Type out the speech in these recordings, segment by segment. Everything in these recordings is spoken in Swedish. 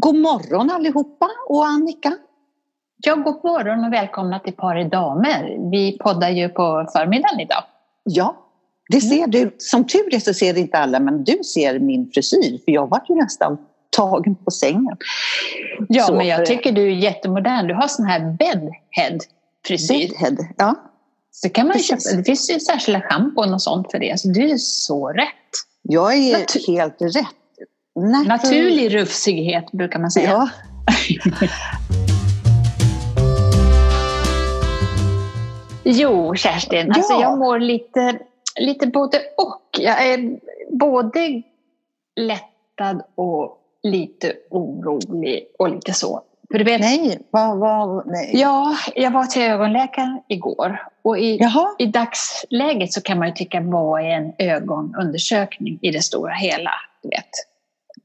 God morgon allihopa och Annika. Ja, god morgon och välkomna till Par i damer. Vi poddar ju på förmiddagen idag. Ja, det ser du. Som tur är så ser inte alla, men du ser min frisyr. För jag var ju nästan tagen på sängen. Ja, så, men jag tycker du är jättemodern. Du har sån här bedhead-frisyr. Bedhead, ja. Så kan man köpa, det finns ju särskilda schampon och sånt för det. Så du är så rätt. Jag är helt rätt. Natural... Naturlig rufsighet brukar man säga. Ja. jo, Kerstin, ja. alltså jag mår lite, lite både och. Jag är både lättad och lite orolig och lite så. För du vet, nej, vad, vad, nej. Ja, jag var till ögonläkaren igår och i, i dagsläget så kan man ju tycka vad är en ögonundersökning i det stora hela, du vet.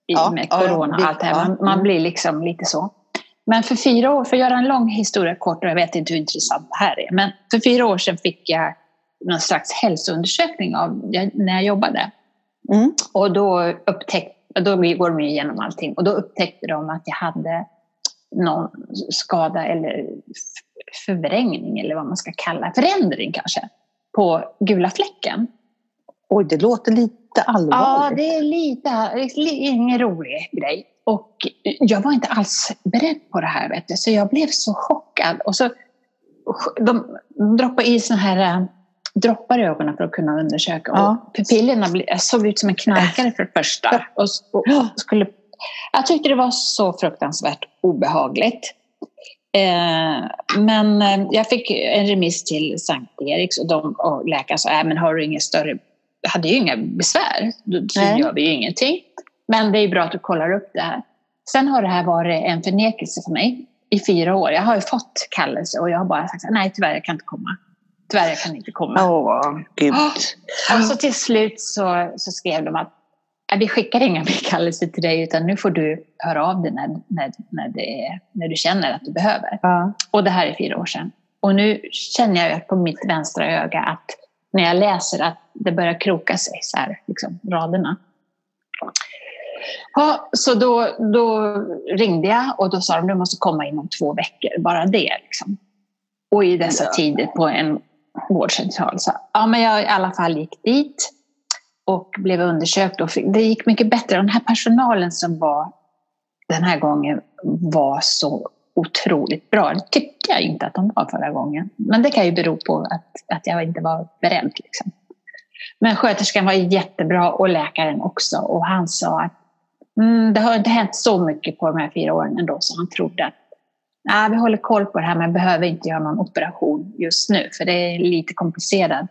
I, ja, med corona och allt det här. Man, man, mm. blir liksom lite så. Men för fyra år, för att göra en lång historia kort, och jag vet inte hur intressant det här är, men för fyra år sedan fick jag någon slags hälsoundersökning av, när jag jobbade. Mm. Och då upptäckte då går de igenom allting och då upptäckte de att jag hade någon skada eller förvrängning eller vad man ska kalla förändring kanske, på gula fläcken. Oj, det låter lite allvarligt. Ja, det är lite, ingen rolig grej. Och jag var inte alls beredd på det här, vet du, så jag blev så chockad. Och så, de droppade i såna här äh, droppar i ögonen för att kunna undersöka. Ja. Och pupillerna såg ut som en knarkare för det första. Och, och, skulle, jag tyckte det var så fruktansvärt obehagligt. Eh, men eh, jag fick en remiss till Sankt Eriks och, de, och läkaren sa, äh, men har du inget större, hade ju inga besvär, då gör vi ju ingenting. Men det är bra att du kollar upp det här. Sen har det här varit en förnekelse för mig i fyra år. Jag har ju fått kallelse och jag har bara sagt nej tyvärr jag kan inte komma. Tyvärr jag kan inte komma. Åh, gud. Oh. Och så till slut så, så skrev de att vi skickar inga kallelser till dig utan nu får du höra av dig när, när, när, det, när du känner att du behöver. Ja. Och det här är fyra år sedan. Och nu känner jag på mitt vänstra öga att när jag läser att det börjar kroka sig så här, liksom, raderna. Ja, så då, då ringde jag och då sa de att du måste komma inom två veckor, bara det. Liksom. Och i dessa tider på en vårdcentral. Så, ja, men jag i alla fall gick dit och blev undersökt. Och det gick mycket bättre. Den här personalen som var den här gången var så otroligt bra. Det tyckte jag inte att de var förra gången. Men det kan ju bero på att, att jag inte var beredd. Liksom. Men sköterskan var jättebra och läkaren också. Och han sa att mm, det har inte hänt så mycket på de här fyra åren ändå så han trodde att nah, vi håller koll på det här men behöver inte göra någon operation just nu för det är lite komplicerad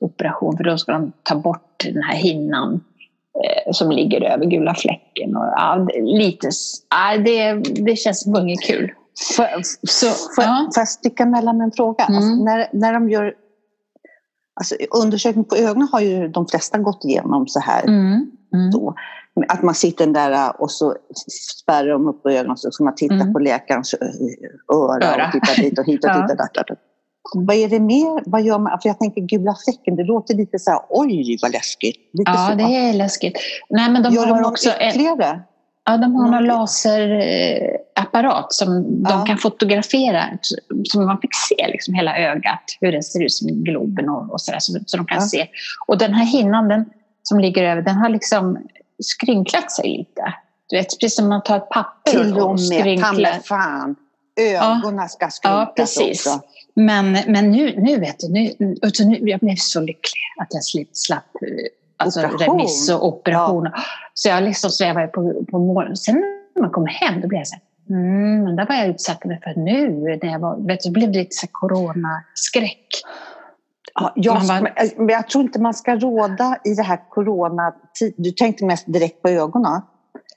operation för då ska de ta bort den här hinnan eh, som ligger över gula fläcken. Och, ja, lite, ja, det, det känns inget kul. Får, ja. jag sticka mellan en fråga? Mm. Alltså, när, när de gör Alltså, undersökning på ögonen har ju de flesta gått igenom så här. Mm. Mm. Så. Att man sitter där och så spärrar de upp ögonen och så ska man titta mm. på läkarens öra, öra och titta dit och hit och ja. dit. Och där. Vad är det mer? Vad gör man? För jag tänker gula fläcken, det låter lite så här, oj vad läskigt. Lite ja, så. det är läskigt. Nej, men de gör har de också ytterligare? En, ja, de har en laserapparat som ja. de kan fotografera, så man fick se liksom hela ögat, hur det ser ut som globen och, och sådär, så, så de kan ja. se. Och den här hinnan den, som ligger över, den har liksom skrynklat sig lite. Du vet, precis som man tar ett papper Till och, och skrynklar. fan, ögonen ja. ska skrynklas ja, precis. också. Men, men nu, nu vet du, nu, alltså nu, jag blev så lycklig att jag slapp, alltså remiss och operation. Ja. Så jag liksom svävade på, på målen. Sen när man kom hem då blev jag så här, mm, där var jag utsatt för nu. När jag var, vet du, blev det lite så coronaskräck. Ja, jag, bara, men jag tror inte man ska råda i det här corona Du tänkte mest direkt på ögonen?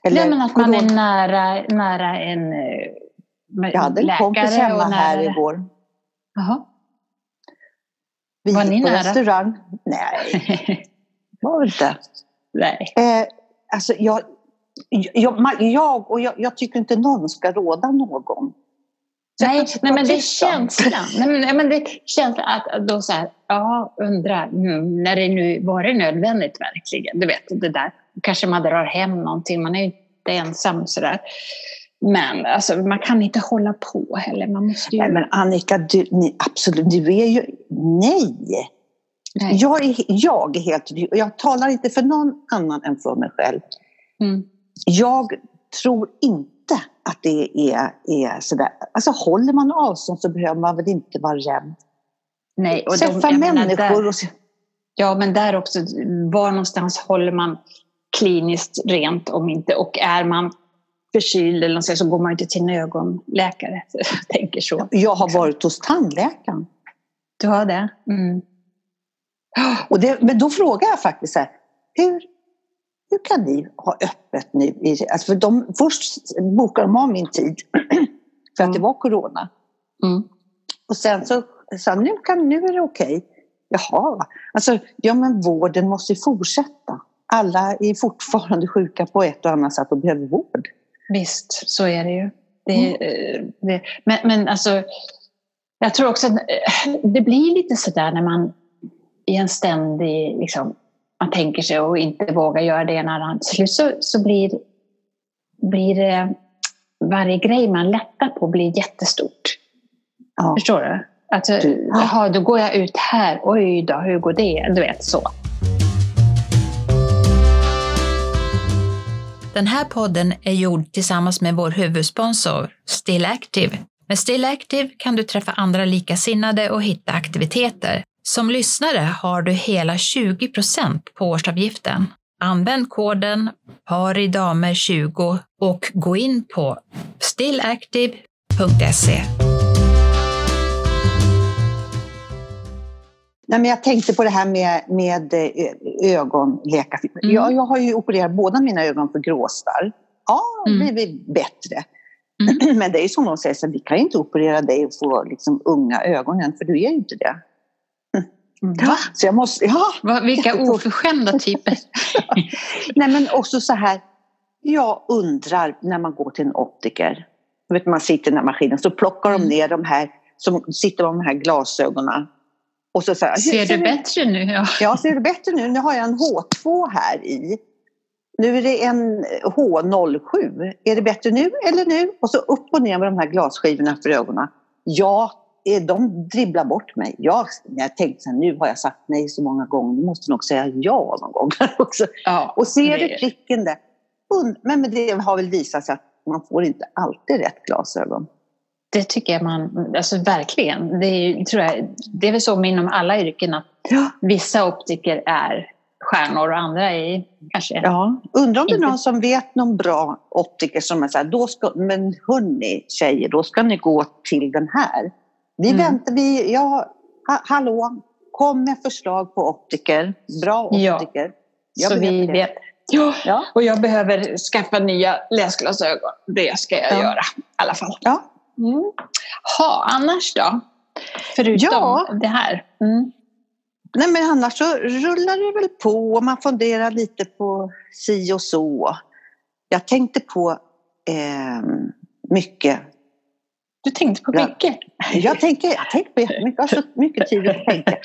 Eller Nej, men att corona. man är nära, nära en läkare. Jag hade en kompis hemma här igår. Jaha. Vi var ni på nära? restaurang. Nej, var vi inte. Nej. Eh, alltså jag, jag, jag, och jag, jag, tycker inte någon ska råda någon. Nej, nej, men det är känslan. nej, men det känns att då så här, ja, undrar, mm, när det nu var det nödvändigt verkligen? Du vet, det där. Kanske man drar hem någonting, man är ju inte ensam sådär. Men alltså, man kan inte hålla på heller. Man måste ju... Nej, men Annika, du, ni, absolut, du är ju... Nej! Nej. Jag, är, jag är helt... Jag talar inte för någon annan än för mig själv. Mm. Jag tror inte att det är, är sådär... Alltså håller man avstånd så behöver man väl inte vara rädd. Nej, och Träffa de, människor där, och... Ja, men där också, var någonstans håller man kliniskt rent om inte och är man förkyld eller något så går man inte till en ögonläkare. Jag tänker så. Jag har varit hos tandläkaren. Du har det? Mm. Och det, men då frågar jag faktiskt så här, hur, hur kan ni ha öppet nu? Alltså för de, först bokade de av min tid för att mm. det var corona. Mm. Och sen så sa nu, kan, nu är det okej. Okay. Jaha, alltså ja men vården måste ju fortsätta. Alla är fortfarande sjuka på ett och annat sätt och behöver vård. Visst, så är det ju. Det, mm. det, men, men alltså, jag tror också att eh, det blir lite sådär när man i en ständig, liksom, man tänker sig och inte vågar göra det ena eller Till slut så, så blir, blir det, varje grej man lättar på blir jättestort. Ja. Förstår du? Alltså, jaha, då går jag ut här, oj då, hur går det? Du vet så. Den här podden är gjord tillsammans med vår huvudsponsor Still Active. Med Still Active kan du träffa andra likasinnade och hitta aktiviteter. Som lyssnare har du hela 20% på årsavgiften. Använd koden paridamer20 och gå in på stillactive.se. Nej, men jag tänkte på det här med, med eh, ögonläkarfilm. Mm. Jag, jag har ju opererat båda mina ögon för gråstarr. Ja, det mm. blivit bättre. Mm. Men det är ju som de säger, så vi kan ju inte operera dig och få liksom, unga ögon än, för du är ju inte det. Mm. Va? Så jag måste, ja. Va, vilka oförskämda typer. Nej men också så här, jag undrar när man går till en optiker, vet, man sitter i den här maskinen, så plockar de mm. ner de här som sitter med de här glasögonen och så, så här, ser du bättre nu? Ja. ja, ser du bättre nu? Nu har jag en H2 här i. Nu är det en H07. Är det bättre nu eller nu? Och så upp och ner med de här glasskivorna för ögonen. Ja, de dribblar bort mig. Jag, jag tänkte så här, nu har jag sagt nej så många gånger, nu måste nog säga ja någon gång också. Ja, och ser du pricken där? Men det har väl visat sig att man får inte alltid rätt glasögon. Det tycker jag man, alltså verkligen. Det är, tror jag, det är väl så inom alla yrken att ja. vissa optiker är stjärnor och andra är kanske... Ja, undrar om det är någon som vet någon bra optiker som är så här, då ska, men hörni tjejer, då ska ni gå till den här. Vi mm. väntar, vi, ja, ha, hallå, kom med förslag på optiker, bra optiker. Ja, så vi det. vet. Ja. ja. och jag behöver skaffa nya läsglasögon. Det ska jag ja. göra i alla fall. Ja, Mm. Ha, annars då? Förutom ja. det här? Mm. Nej, men annars så rullar det väl på och man funderar lite på si och så. Jag tänkte på eh, mycket. Du tänkte på mycket? Jag tänker, jag tänker på jättemycket. Jag har så mycket tid att tänka.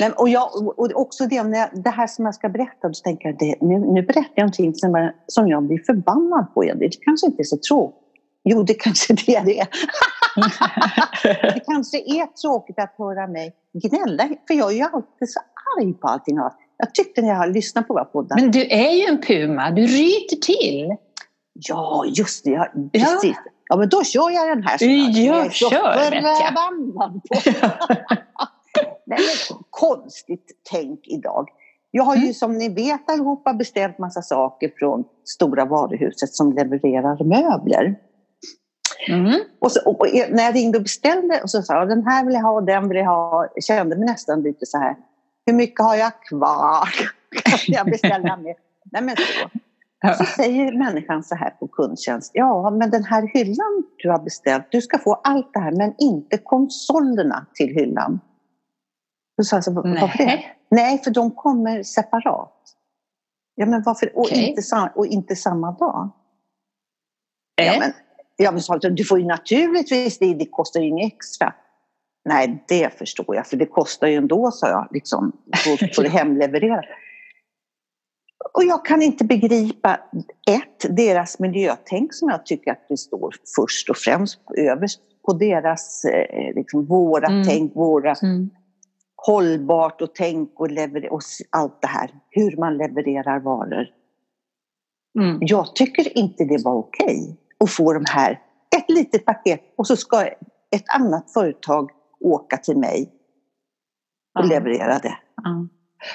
Nej, och, jag, och också det, när det här som jag ska berätta, så tänker jag det, nu, nu berättar jag någonting som, som jag blir förbannad på. Det kanske inte är så tråkigt Jo, det kanske det är. det kanske är tråkigt att höra mig gnälla, för jag är ju alltid så arg på allting. Jag tyckte när jag har lyssnat på våra poddar. Men du är ju en puma, du ryter till. Ja, just det. Ja, precis. Ja. Ja, men då kör jag den här snart. Ja, jag kör, förbannad på. Nej, konstigt tänk idag. Jag har ju mm. som ni vet allihopa beställt massa saker från stora varuhuset som levererar möbler. Mm. Och, så, och, när jag ringde och beställde och så sa jag den här vill jag ha och den vill jag ha. Jag kände mig nästan lite så här, hur mycket har jag kvar? Kan jag beställa mer? Nej men så. Så säger människan så här på kundtjänst, ja men den här hyllan du har beställt, du ska få allt det här men inte konsolerna till hyllan. Då sa jag så, varför det? Nej, för de kommer separat. Ja men varför? Och, okay. inte, och inte samma dag. Ja, men, Ja, men sa du får ju naturligtvis det, det kostar ju inget extra. Nej, det förstår jag, för det kostar ju ändå, sa jag, liksom, få, få det hemlevererat. Och jag kan inte begripa, ett, deras miljötänk som jag tycker att det står först och främst överst på deras, eh, liksom, våra mm. tänk, våra mm. hållbart och tänk och, lever, och allt det här, hur man levererar varor. Mm. Jag tycker inte det var okej okay att få de här, ett litet paket och så ska ett annat företag åka till mig och leverera det.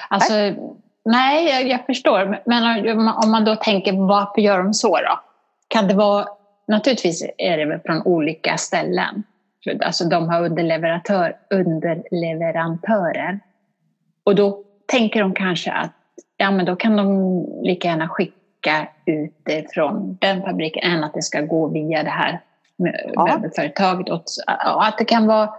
Alltså, nej, jag, jag, förstår. Men om man då tänker, varför gör de så då? Kan det vara, naturligtvis är det väl från olika ställen. Alltså de har underleverantör, underleverantörer. Och då tänker de kanske att ja, men då kan de lika gärna skicka ut det från den fabriken än att det ska gå via det här möbelföretaget. Ja. Att det kan vara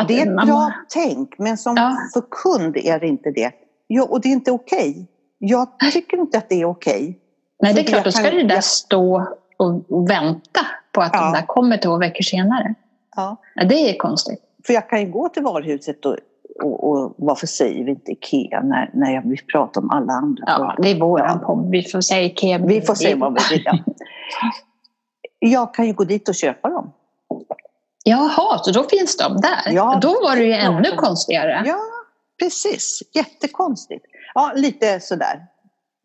att det är ett man... bra tänk, men som ja. för kund är det inte det. Ja, och det är inte okej. Okay. Jag tycker inte att det är okej. Okay. Nej, det är klart, då ska det där stå och vänta på att ja. de där kommer två veckor senare. Ja. ja. Det är konstigt. För jag kan ju gå till varuhuset och, och, och varför säger vi inte IKEA när, när jag vill prata om alla andra? Ja, det är våran ja. Vi får säga IKEA. Vi får säga vad vi vill. Ja. Jag kan ju gå dit och köpa dem. Jaha, så då finns de där? Ja, då var det ju ännu konstigare. Ja, precis. Jättekonstigt. Ja, lite sådär.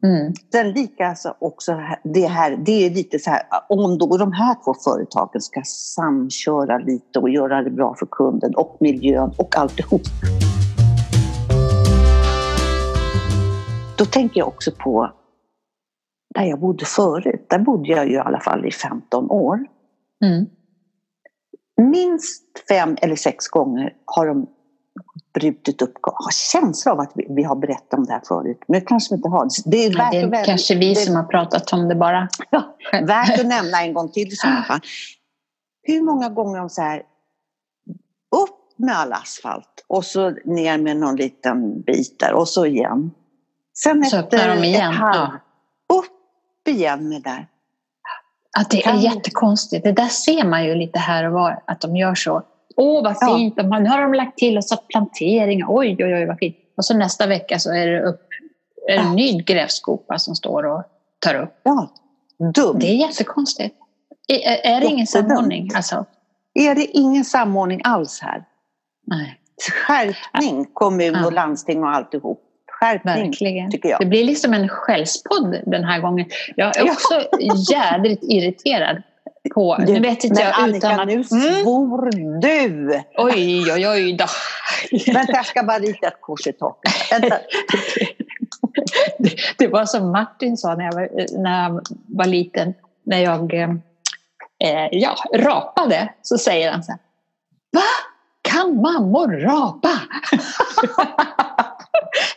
Mm. Sen lika också det här, det är lite så här, om då de här två företagen ska samköra lite och göra det bra för kunden och miljön och alltihop. Då tänker jag också på där jag bodde förut. Där bodde jag ju i alla fall i 15 år. Mm minst fem eller sex gånger har de brutit upp, har känsla av att vi, vi, har berättat om det här förut. Men det kanske vi inte har. Det är, värt det är väl, kanske vi det, som har pratat om det bara. Ja, värt att nämna en gång till i sådana fall. Hur många gånger de så här, upp med all asfalt och så ner med någon liten bit där och så igen. Sen så efter de igen. ett halv, ja. upp igen med där. Att det är jättekonstigt. Det där ser man ju lite här och var, att de gör så. Åh, vad fint! Ja. Nu har de lagt till och satt planteringar. Oj, oj, oj, vad fint. Och så nästa vecka så är det upp en ja. ny grävskopa som står och tar upp. Ja, dumt. Det är jättekonstigt. Är, är det ingen samordning? Alltså? Är det ingen samordning alls här? Nej. Skärpning, kommun och landsting och alltihop skärpning, Verkligen. tycker jag. Det blir liksom en skällspodd den här gången. Jag är också jädrigt irriterad på... Du, nu vet inte jag Annika, utan att... nu mm. svor mm. du! Oj, oj, oj då. Vänta, jag ska bara rita ett kors i taket. det, det var som Martin sa när jag var, när jag var liten, när jag eh, ja, rapade, så säger han så här. Va? Kan mammor rapa?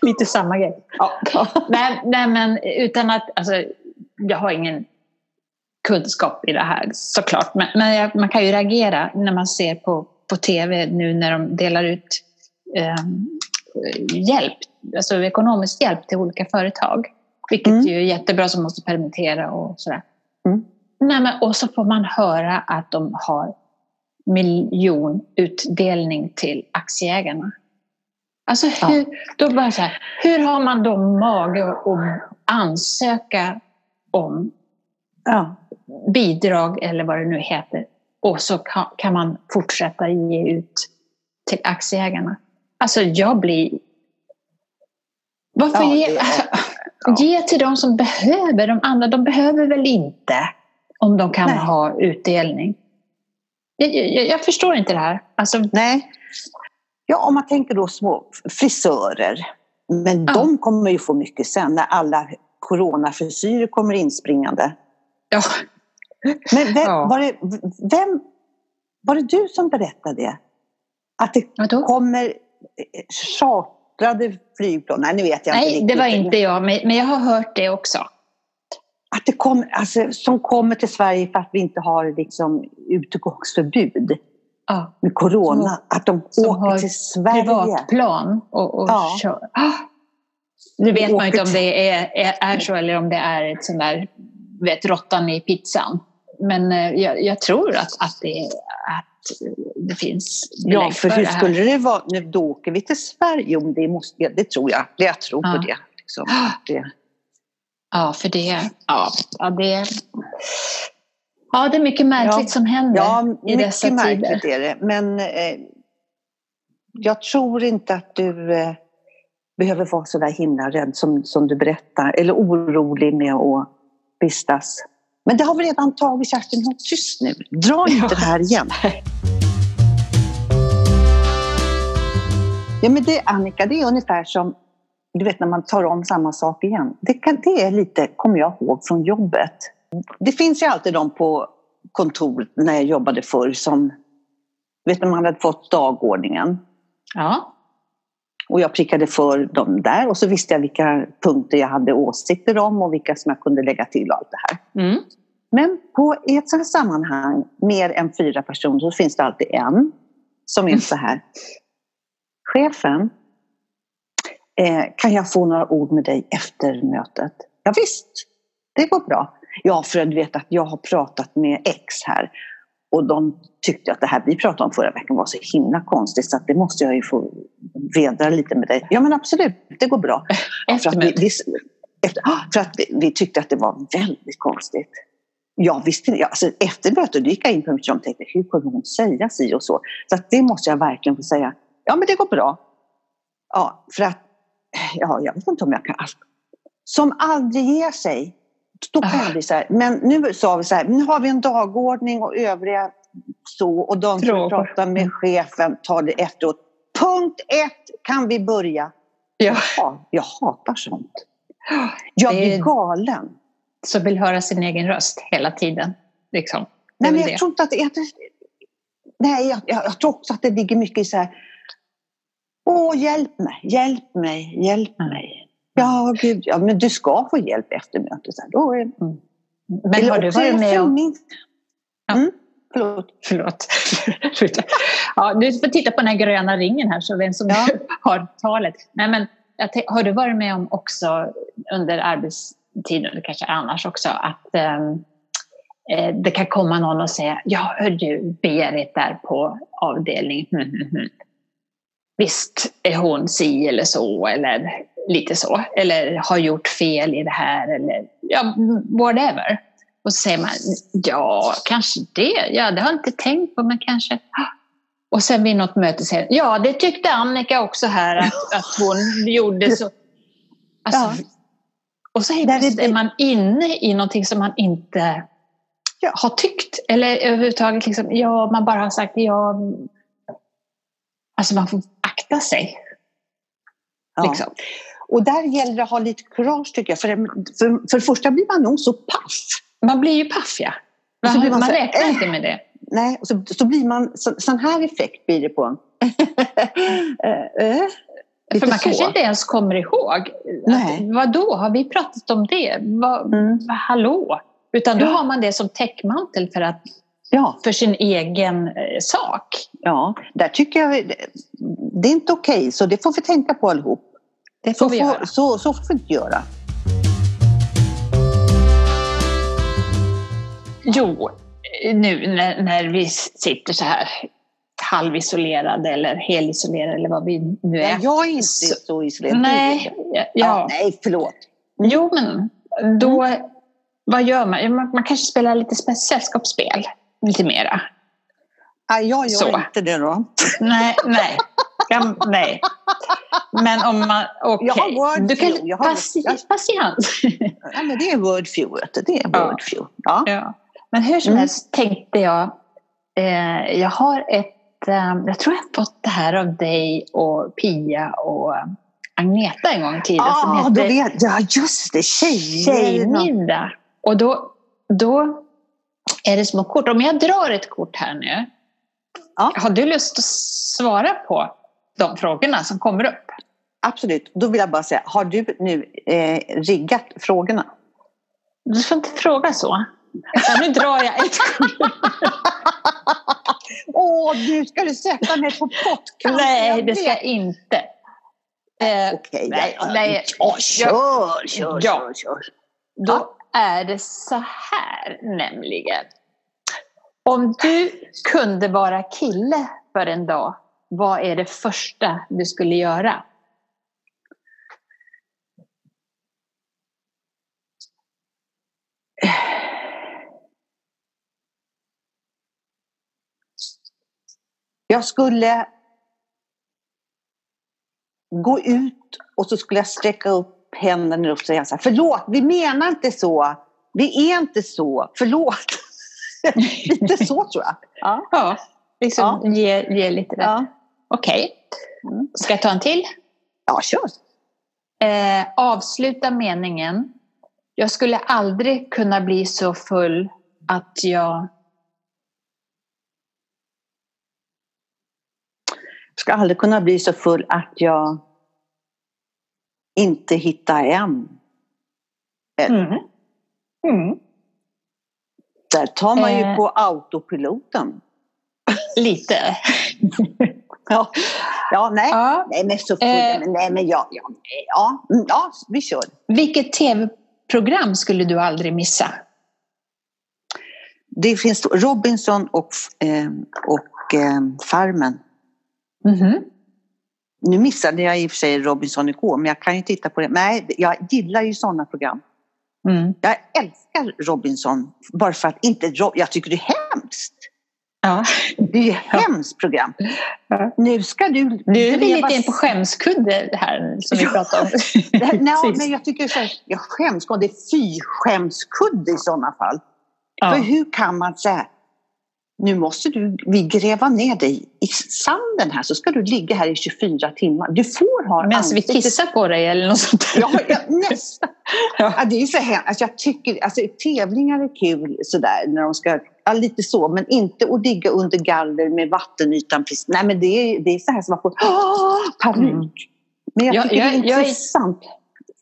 Lite samma grej. Ja. nej, nej, men utan att, alltså, jag har ingen kunskap i det här såklart. Men, men man kan ju reagera när man ser på, på tv nu när de delar ut eh, hjälp, alltså ekonomisk hjälp till olika företag. Vilket mm. ju är jättebra som måste permittera och sådär. Mm. Nej, men, och så får man höra att de har miljonutdelning till aktieägarna. Alltså hur, ja. då bara så här, hur har man då mage att ansöka om ja. bidrag eller vad det nu heter och så kan, man fortsätta ge ut till aktieägarna? Alltså jag blir... Varför ja, ge, alltså, ge till de som behöver? De andra de behöver väl inte om de kan Nej. ha utdelning? Jag, jag, jag, förstår inte det här. Alltså, Nej. Ja, om man tänker då små frisörer. Men ja. de kommer ju få mycket sen när alla coronafrisyrer kommer inspringande. Ja. Men vem, ja. Var, det, vem, var det du som berättade det? Att det ja, kommer eh, chartrade flygplan? Nej, nu vet jag Nej, inte. Nej, det var inte jag, men jag har hört det också. Att det kommer, alltså, som kommer till Sverige för att vi inte har liksom, utegångsförbud ja. med corona. Som, att de åker till Sverige. privatplan och, och ja. kör. Ah! Nu vet man inte om det är, är, är, så eller om det är ett sånt där, vet, råttan i pizzan. Men eh, jag, jag, tror att, att, det, att det finns Ja, för, hur skulle det vara? Nu, då åker vi till Sverige. Om det, måste, det tror jag. Jag tror ja. på det. Liksom. det. Ja, för det, ja, ja, det, ja, det är mycket märkligt ja, som händer ja, i dessa tider. Ja, mycket märkligt är det. Men eh, jag tror inte att du eh, behöver vara så där himla rädd som, som du berättar, eller orolig med att vistas. Men det har vi redan tagit Kerstin, håll tyst nu. Dra inte det här igen. Ja, men det, Annika, det är ungefär som du vet när man tar om samma sak igen. Det, kan, det är lite, kommer jag ihåg, från jobbet. Det finns ju alltid de på kontor när jag jobbade förr som, vet när man hade fått dagordningen. Ja. Och jag prickade för dem där och så visste jag vilka punkter jag hade åsikter om och vilka som jag kunde lägga till och allt det här. Mm. Men på, i ett sådant sammanhang, mer än fyra personer, så finns det alltid en som är så här. Chefen, eh, kan jag få några ord med dig efter mötet? Ja, visst, det går bra. Ja, för att du vet att jag har pratat med X här och de tyckte att det här vi pratade om förra veckan var så himla konstigt så att det måste jag ju få vedra lite med dig. Ja men absolut, det går bra. Efter för, att vi, vi, efter, för att vi, vi, tyckte att det var väldigt konstigt. Ja, visst, alltså, efter mötet gick jag in på mitt rum och tänkte hur kunde hon säga si och så? Så att det måste jag verkligen få säga. Ja men det går bra. Ja, för att, ja jag vet inte om jag kan. Som aldrig ger sig. Då kan jag bli så här, men nu sa vi så här, nu har vi en dagordning och övriga så och de som pratar med chefen tar det efteråt. Punkt ett kan vi börja. Ja. ja jag hatar sånt. Jag blir galen. Som vill höra sin egen röst hela tiden. Liksom. Nej, men jag det. tror inte att det är... Nej, jag, jag, jag, tror också att det ligger mycket i så här... Åh, hjälp mig, hjälp mig, hjälp mm. mig. Ja, gud, ja, men du ska få hjälp efter mötet. Då är, mm. Men har du varit med om... Mm? Förlåt. Förlåt. ja, du får titta på den här gröna ringen här, så vem som ja. har talet. Nej, men, har du varit med om också under arbetstiden, eller kanske annars också, att um, det kan komma någon och säga Ja, hör du, Berit där på avdelning. Mm, mm, mm. Visst är hon si eller så, eller lite så. Eller har gjort fel i det här, eller ja, whatever. Och så säger man, ja, kanske det. Ja, det har jag inte tänkt på, men kanske. Och sen vid något möte säger ja, det tyckte Annika också här att, att hon gjorde så. Alltså, ja. Och så är, är man inne i någonting som man inte ja. har tyckt. Eller överhuvudtaget, liksom, ja, man bara har sagt ja. Alltså man får akta sig. Ja. Liksom. Och där gäller det att ha lite kurage tycker jag. För, för, för det första blir man nog så paff man blir ju paff ja. Man, man, man räknar äh, inte med det. Nej, och så, så blir man, så, sån här effekt blir det på en. äh, äh, För man så. kanske inte ens kommer ihåg. Nej. Vad då? har vi pratat om det? Vad, mm. hallå? Utan då ja. har man det som täckmantel för, att, ja. för sin egen eh, sak. Ja, där tycker jag det är inte okej, okay, så det får vi tänka på allihop. Det får så, vi får, göra. Så, så får vi inte göra. Jo, nu när, när vi sitter så här halvisolerade eller helisolerade eller vad vi nu är. Nej, jag är inte så, så isolerad. Nej, ja, ja. nej, förlåt. Mm. Jo, men då, mm. vad gör man? man? Man kanske spelar lite sällskapsspel, lite mera. Nej, jag gör så. inte det då. Nej, nej. Nej. Men om man... Okej. Okay. Jag har du kan, jag har, patiens. Ja, men det är wordfew. Det är wordfew. Ja. ja. Men hur som mm. helst tänkte jag, eh, jag har ett, eh, jag tror jag har fått det här av dig och Pia och Agneta en gång i tiden. Ja, ah, då vet jag. Just det, Tjejmiddag. Och då, då är det små kort. Om jag drar ett kort här nu, ja. har du lust att svara på de frågorna som kommer upp? Absolut. Då vill jag bara säga, har du nu eh, riggat frågorna? Du får inte fråga så. Ja, nu drar jag ett. Åh, nu ska du sätta mig på pottkanten. Nej, det ska jag inte. Eh, Okej, nej, nej, ja, kör, kör, ja. kör, kör. Då är det så här nämligen. Om du kunde vara kille för en dag, vad är det första du skulle göra? Jag skulle gå ut och så skulle jag sträcka upp händerna upp och säga förlåt, vi menar inte så. Vi är inte så, förlåt. lite så tror jag. Ja, ja. liksom ja. Ge, ge lite rätt. Ja. Okej. Okay. Mm. Ska jag ta en till? Ja, kör. Eh, avsluta meningen. Jag skulle aldrig kunna bli så full att jag ska aldrig kunna bli så full att jag inte hittar hem. Mm. Mm. Där tar man ju eh. på autopiloten. Lite. ja. ja, nej. Ja. Nej, men så. Eh. Nej, men ja, ja, ja, mm, ja, vi kör. Vilket tv-program skulle du aldrig missa? Det finns Robinson och, eh, och eh, Farmen. Mm -hmm. Nu missade jag i och för sig Robinson igår, men jag kan ju titta på det. Nej, jag gillar ju sådana program. Mm. Jag älskar Robinson, bara för att inte... Jag tycker det är hemskt. Ja. Det är ju ett hemskt program. Ja. Nu ska du... Nu är vi lite in på skämskudde här som vi pratade om. Nej, men jag tycker så här, jag skäms, det är fy skämskudde i sådana fall. Ja. För hur kan man säga nu måste du, vi gräva ner dig i sanden här så ska du ligga här i 24 timmar. Du får ha Medan vi kissar på dig eller något sånt där. Ja, ja nästan. Ja. ja. det är så här, alltså jag tycker, alltså, tävlingar är kul sådär när de ska, ja, lite så, men inte att ligga under galler med vattenytan. Nej men det är, det är så här som man får panik. Mm. Men jag tycker jag, det är intressant.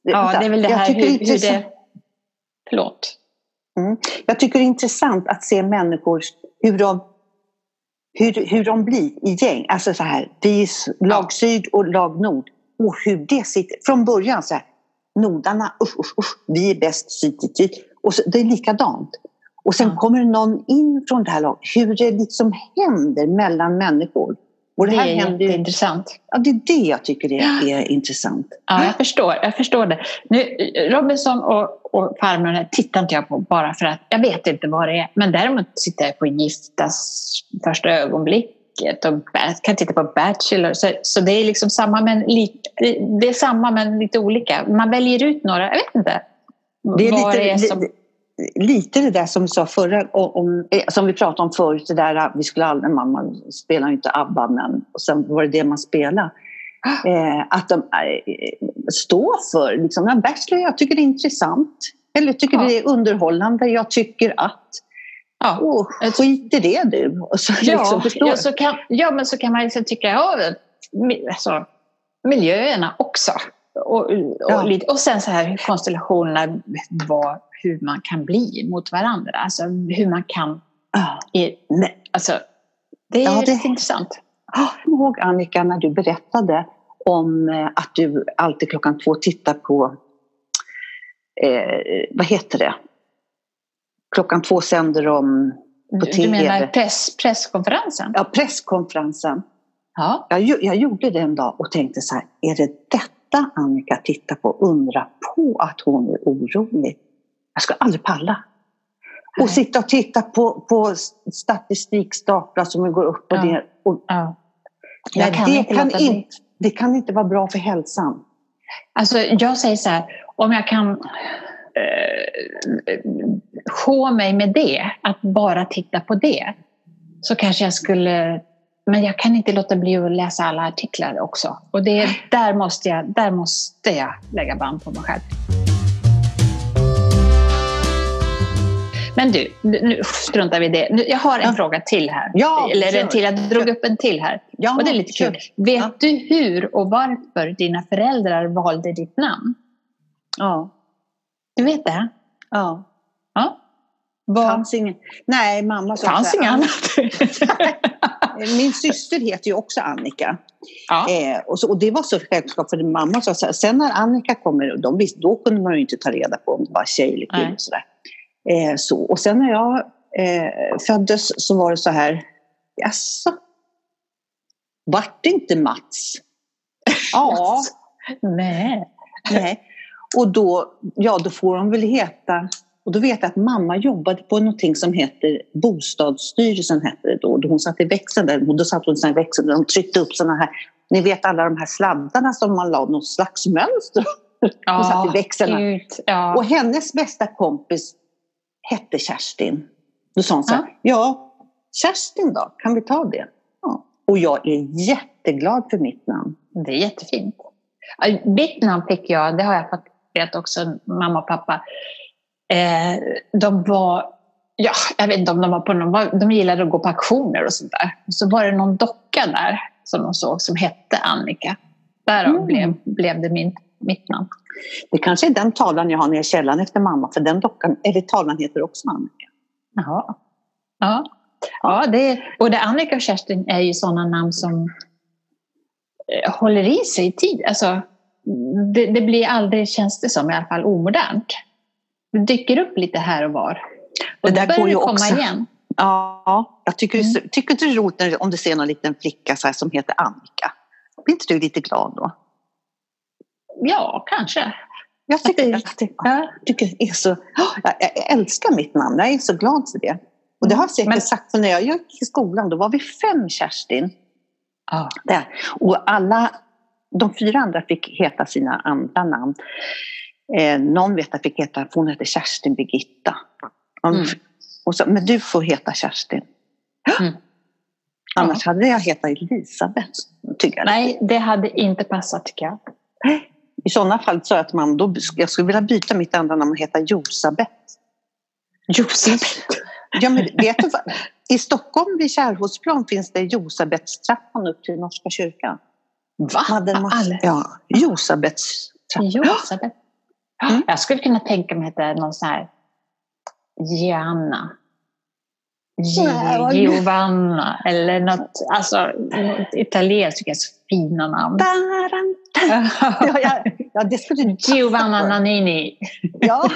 Jag ja, det är väl det här hur, hur det... Förlåt. Mm. Jag tycker det är intressant att se människor, hur de, hur, hur de blir i gäng. Alltså så här, vi är lag syd och lag nord. Och hur det sitter. Från början så här, nordarna, usch, usch, usch, vi är bäst syd syd. Och så, det är likadant. Och sen mm. kommer någon in från det här laget, hur det liksom händer mellan människor. Och det, det här är händer jätteintressant. Ja, det är det jag tycker är, är intressant. Ja, jag förstår, jag förstår det. Nu, Robinson och, och Farmen tittar inte jag på bara för att jag vet inte vad det är. Men däremot tittar jag på Giftas första ögonblicket och kan titta på Bachelor. Så, så det är liksom samma men, li, det är samma men lite olika. Man väljer ut några, jag vet inte. Det är lite, det är som lite det där som vi sa förra, om, eh, som vi pratade om förut, det där vi skulle aldrig, mamma spelar inte ABBA men och sen var det det man spelade. Eh, att de eh, står för, liksom, en bachelor, jag tycker det är intressant. Eller tycker ja. det är underhållande, jag tycker att Ja. Oh, skit i det du. Och så, ja, liksom, ja, så kan, ja, men så kan man liksom tycka, ja, alltså, miljöerna också. Och, och, ja. lite, och sen så här konstellationerna var hur man kan bli mot varandra. Alltså hur man kan... I, alltså, det är ja, det, intressant. Jag kommer ihåg Annika när du berättade om eh, att du alltid klockan två tittar på, eh, vad heter det? Klockan två sänder om på TV. Du menar press, presskonferensen? Ja, presskonferensen. Ja. Jag, jag gjorde det en dag och tänkte så här, är det detta Annika tittar på? Undra på att hon är orolig. Jag skulle aldrig palla. Och sitta och titta på, på statistikstaplar som går upp och ja. ner. Och, ja. Nej, kan det, kan inte, det kan inte vara bra för hälsan. Alltså, jag säger så här, om jag kan eh, få mig med det, att bara titta på det, så kanske jag skulle men jag kan inte låta bli att läsa alla artiklar också. Och det, där, måste jag, där måste jag lägga band på mig själv. Men du, nu struntar vi i det. Jag har en ja. fråga till här. Ja, Eller en till, jag drog upp en till här. Ja, och det är lite kul. Vet ja. du hur och varför dina föräldrar valde ditt namn? Ja. Du vet det? Ja. ja. Var... Fanns ingen... Nej, mamma sa Fanns inget annat. Min syster heter ju också Annika. Ja. Eh, och, så, och det var så självklart för mamma sa så här, sen när Annika kommer, de visst, då kunde man ju inte ta reda på om det var tjej eller kille. Eh, så. Och sen när jag eh, föddes så var det så här, jaså? Vart det inte Mats? ja. Nej. Nej. Och då, ja, då får de väl heta Och då vet jag att mamma jobbade på någonting som heter Bostadsstyrelsen hette det då. Hon satt i växeln där, och då satt hon i växeln de tryckte upp sådana här, ni vet alla de här sladdarna som man la något slags mönster hon satt i växeln. Ja. Och hennes bästa kompis hette Kerstin. Då sa hon så här, ja, Kerstin då, kan vi ta det? Ja. Och jag är jätteglad för mitt namn. Det är jättefint. Mitt namn fick jag, det har jag fått veta också, mamma och pappa. Eh, de var, ja, jag vet inte om de var på någon, de gillade att gå på auktioner och sånt där. Så var det någon docka där som de såg som hette Annika. Därav mm. blev, blev det min, mitt namn. Det kanske är den tavlan jag har nere i källaren efter mamma, för den dockan, eller tavlan heter också Annika. Jaha. Ja, ja det, både Annika och Kerstin är ju sådana namn som eh, håller i sig i tid. Alltså, det, det, blir aldrig, känns det som, i alla fall omodernt. Det dyker upp lite här och var. Och det där går ju komma också. igen. Ja, jag tycker, mm. tycker det är roligt om du ser någon liten flicka så som heter Annika. Blir inte du lite glad då? Ja, kanske. Jag tycker, jag tycker, jag tycker det är så, jag älskar mitt namn, jag är så glad för det. Och det har jag säkert Men, sagt, för när jag gick i skolan då var vi fem Kerstin. Ah. Där. Och alla, de fyra andra fick heta sina andra namn. Eh, någon vet att fick heta, hon hette Kerstin Birgitta. Mm. Och så, men du får heta Kerstin. Mm. Annars ja. hade jag hetat Elisabeth. Jag. Nej, det hade inte passat tycker jag. I sådana fall jag till mamma, då, jag skulle vilja byta mitt andra namn och heta Josabeth. Josabeth? Ja, men vet du vad? I Stockholm vid Kärrholtsplan finns det Josabetstrappan upp till Norska kyrkan. Va? Måste, ja, Josabetstrappan. Josabeth. Mm. Jag skulle kunna tänka mig att det är någon sån här Gianna. Giovanna eller något, alltså, något italienskt fina namn. ja, ja, ja, det skulle Giovanna Nannini. ja.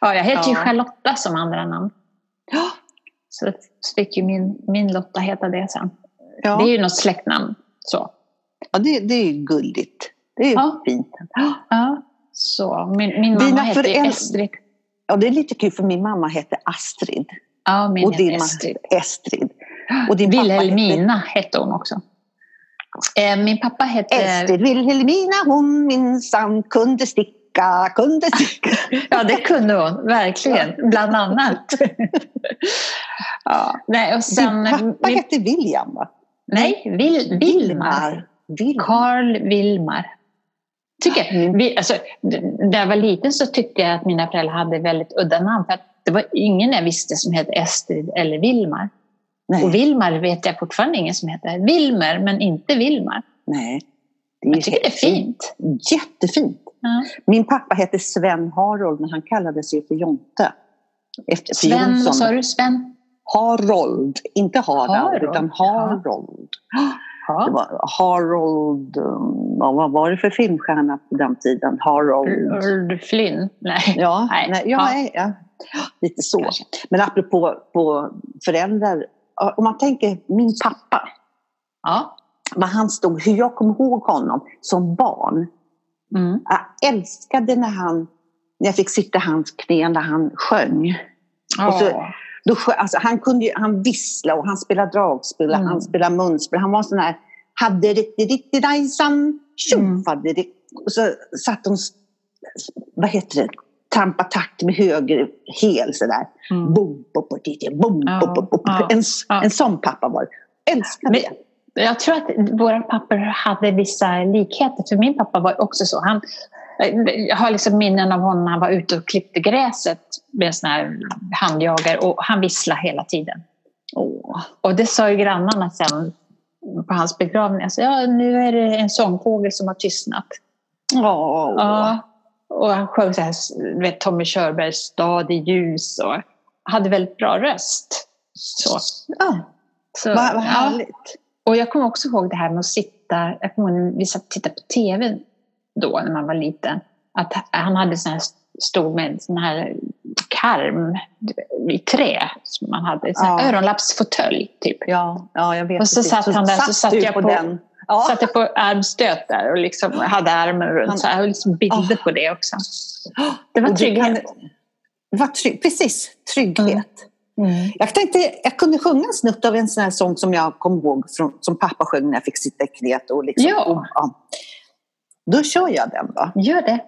ja, jag heter ja. ju Charlotta som andra namn. Ja. Så fick ju min, min Lotta heta det sen. Ja. Det är ju något släktnamn. Så. Ja, det, det är gulligt. Det är ja. fint. Ja. Så, min, min mamma hette Estrid. Ja, det är lite kul för min mamma hette Astrid. Ja, min och din Estrid. Estrid. Och din Wilhelmina hette... hette hon också. Eh, min pappa hette... Estrid Wilhelmina, hon minsann kunde sticka, kunde sticka. ja, det kunde hon, verkligen. Ja. Bland annat. ja. Nej, och sen, din pappa min... hette William, va? Nej, Vil Vilmar. Vilmar. Karl Vilmar. Tycker, mm. vi, alltså, när jag var liten så tyckte jag att mina föräldrar hade väldigt udda namn. För att det var ingen jag visste som hette Estrid eller Vilmar. Nej. Och Vilmar vet jag fortfarande ingen som heter. Vilmer, men inte Vilmar. Nej. Det är jag tycker det är fint. Jättefint. Ja. Min pappa hette Sven Harold, men han kallade sig för Jonte. Efter Sven, vad sa du? Sven? Harold, inte Harald, Harold. utan Harold. Ja. Ja. Det var Harold, um, vad var det för filmstjärna på den tiden? Harold... Flynn? Nej. Ja, nej. nej ja, ja. ja. lite så. Kanske. Men apropå på föräldrar, om man tänker min pappa. Ja. Vad han stod, hur jag kommer ihåg honom som barn. Mm. Jag älskade när han, när jag fick sitta i hans knä när han sjöng. Oh. Och så, då, alltså, han kunde ju, han vissla och han spelade dragspel, mm. han spelade munspel. Han var sån här, hade dajsan, tjoffade mm. Och så satt de, vad heter det, trampa takt med höger hel sådär. Mm. Bom, bom, bom, bom, bom, En, en sån pappa var. Älskade det. Jag tror att våra pappor hade vissa likheter, för min pappa var också så. Han, jag har liksom minnen av honom när han var ute och klippte gräset med en sån här handjagare och han visslade hela tiden. Oh. Och det sa ju grannarna sen på hans begravning. Alltså, ja, nu är det en sångfågel som har tystnat. Oh. Ja, och han sjöng så här, vet, Tommy Körbergs Stad i ljus och hade väldigt bra röst. Så. Ja. Så, vad, vad härligt. Ja. Och jag kommer också ihåg det här med att sitta, jag kommer ihåg när vi satt och tittade på TV då när man var liten. Att han hade sån här stor med sån här karm i trä som man hade. En ja. öronlappsfåtölj typ. Ja, ja, jag vet. Och så satt han där så, satt jag på, den. ja. satte på armstöt där och liksom hade armen runt. Så jag har liksom bilder på det också. Det var trygghet. Det var trygg, precis, trygghet. Mm. Mm. Jag, tänkte, jag kunde sjunga en snutt av en sån här sång som jag kom ihåg från, som pappa sjöng när jag fick sitta i knät. Och liksom, ja. Och, ja. Då kör jag den då. Gör det.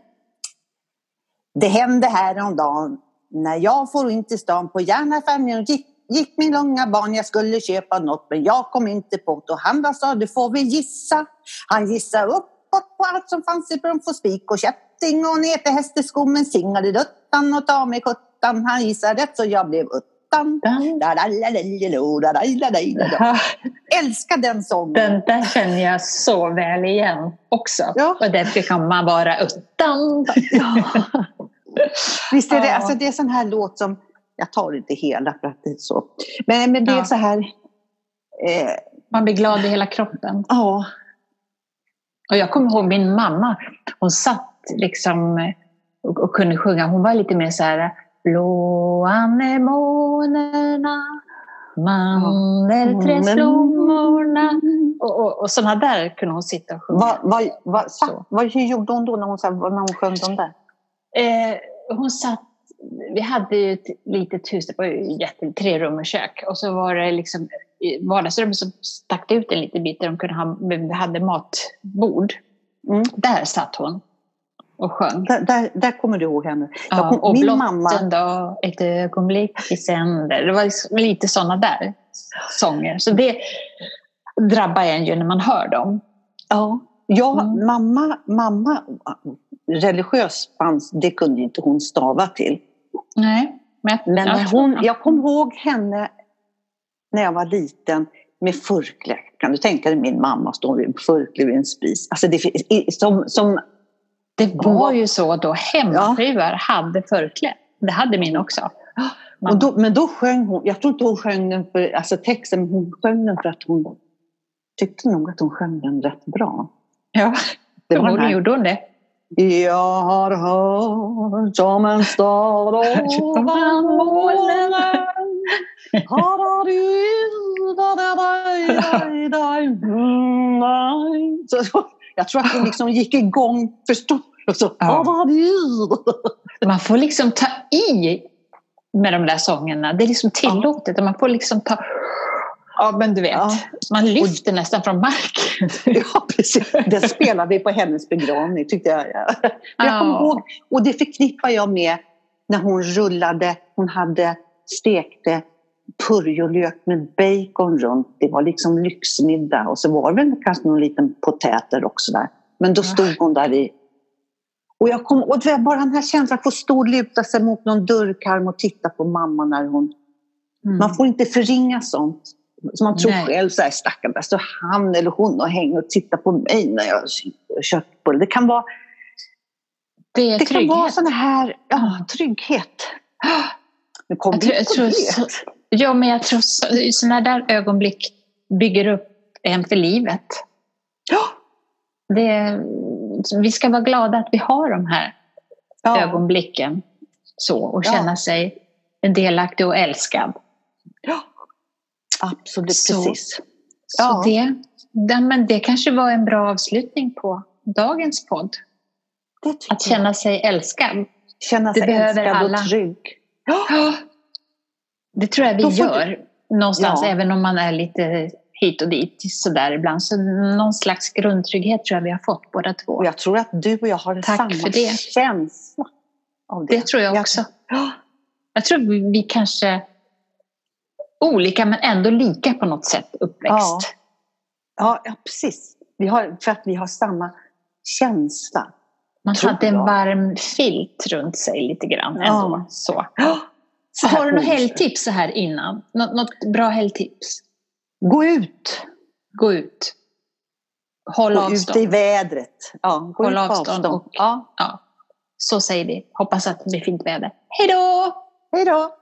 Det hände häromdagen när jag får in till stan på järnaffären gick, gick min långa barn, jag skulle köpa något men jag kom inte på det. Och han sa, du får väl gissa. Han gissade uppåt på allt som fanns i brunn spik och kätting och ner till hästeskommen singade duttan och ta mig kuttan. Han gissade rätt så jag blev uttan. Älskar den sången. Den där känner jag så väl igen också. Ja. Och därför kan man vara uttan. Ja. Visst är det, ja. alltså det är sån här låt som, jag tar inte hela för att det är så, men, men det är så här... Eh, man blir glad i hela kroppen. Ja. Och jag kommer ihåg min mamma, hon satt liksom och, och kunde sjunga, hon var lite mer så här Blå anemonerna, mandelträdsblommorna och, och, och sådana där kunde hon sitta och sjunga. Va, va, va, va, hur gjorde hon då när hon, när hon sjöng de där? Eh, hon satt, vi hade ju ett litet hus, det var ju jätte, tre rum och kök. Och så var det liksom i vardagsrummet så stack ut en liten bit där de kunde ha, vi hade matbord. Mm. Där satt hon och sjöng. Där, där, där kommer du ihåg henne? Ja, kom, och min blott mamma... en dag, ett ögonblick i sänder. Det var lite sådana där sånger. Så det drabbar en ju när man hör dem. Ja, ja mm. mamma, mamma religiös fanns, det kunde inte hon stava till. Nej. Men, men jag, hon, jag kommer ihåg henne när jag var liten med förkläde. Kan du tänka dig min mamma stå vid förkläde vid en spis? Alltså det, som, som, det var ju så då, hemmafruar ja. hade förkläde. Det hade min också. Och då, men då sjöng hon, jag tror inte hon sjöng den för alltså texten, men hon sjöng den för att hon tyckte nog att hon sjöng den rätt bra. Ja, förmodligen gjorde hon det. Jag har hört om en stad ovan molnen så, Jag tror att hon liksom gick igång, förstår du? Så, ja. Man får liksom ta i med de där sångerna. Det är liksom tillåtet. Ja. Man får liksom ta Ja, men du vet, ja. man lyfter och, nästan från marken. ja, precis. Det spelade vi på hennes begravning, tyckte jag. jag ja. kommer ihåg, och det förknippar jag med när hon rullade, hon hade stekte purjolök med bacon runt. Det var liksom lyxmiddag och så var det väl kanske någon liten potäter också där. Men då stod hon där i och, jag kom, och bara den här känslan att få stå och luta sig mot någon dörrkarm och titta på mamma när hon... Mm. Man får inte förringa sånt. Så man tror Nej. själv så här, stackarn, där står han eller hon och hänger och tittar på mig när jag på det. Det kan vara, det det kan vara sån här ja, trygghet. Nu kom jag tror, jag tror så, Ja, men jag tror sådana där ögonblick bygger upp en för livet. Ja. Det, vi ska vara glada att vi har de här ja. ögonblicken så, och känna ja. sig delaktig och älskad. Ja. Absolut, så, precis. Så ja. det, det, men det kanske var en bra avslutning på dagens podd. att känna sig älskad. Känna det sig älskad alla. och trygg. Ja. Det tror jag vi gör du... någonstans, ja. även om man är lite hit och dit sådär ibland. Så någon slags grundtrygghet tror jag vi har fått båda två. Och jag tror att du och jag har Tack samma för det. känsla av det. Det tror jag också. Jag, jag tror vi, kanske olika men ändå lika på något sätt uppväxt. Ja, ja, precis. Vi har, för att vi har samma känsla. Man hade en varm filt runt sig lite grann ändå. Ja. Så. Så har du något helgtips så här innan? Något, något bra helgtips? Gå ut! Gå ut. Håll gå avstånd. ut i vädret. Ja, gå Håll avstånd. avstånd. Och, ja. ja. Så säger vi. Hoppas att det blir fint väder. Hej då! Hej då!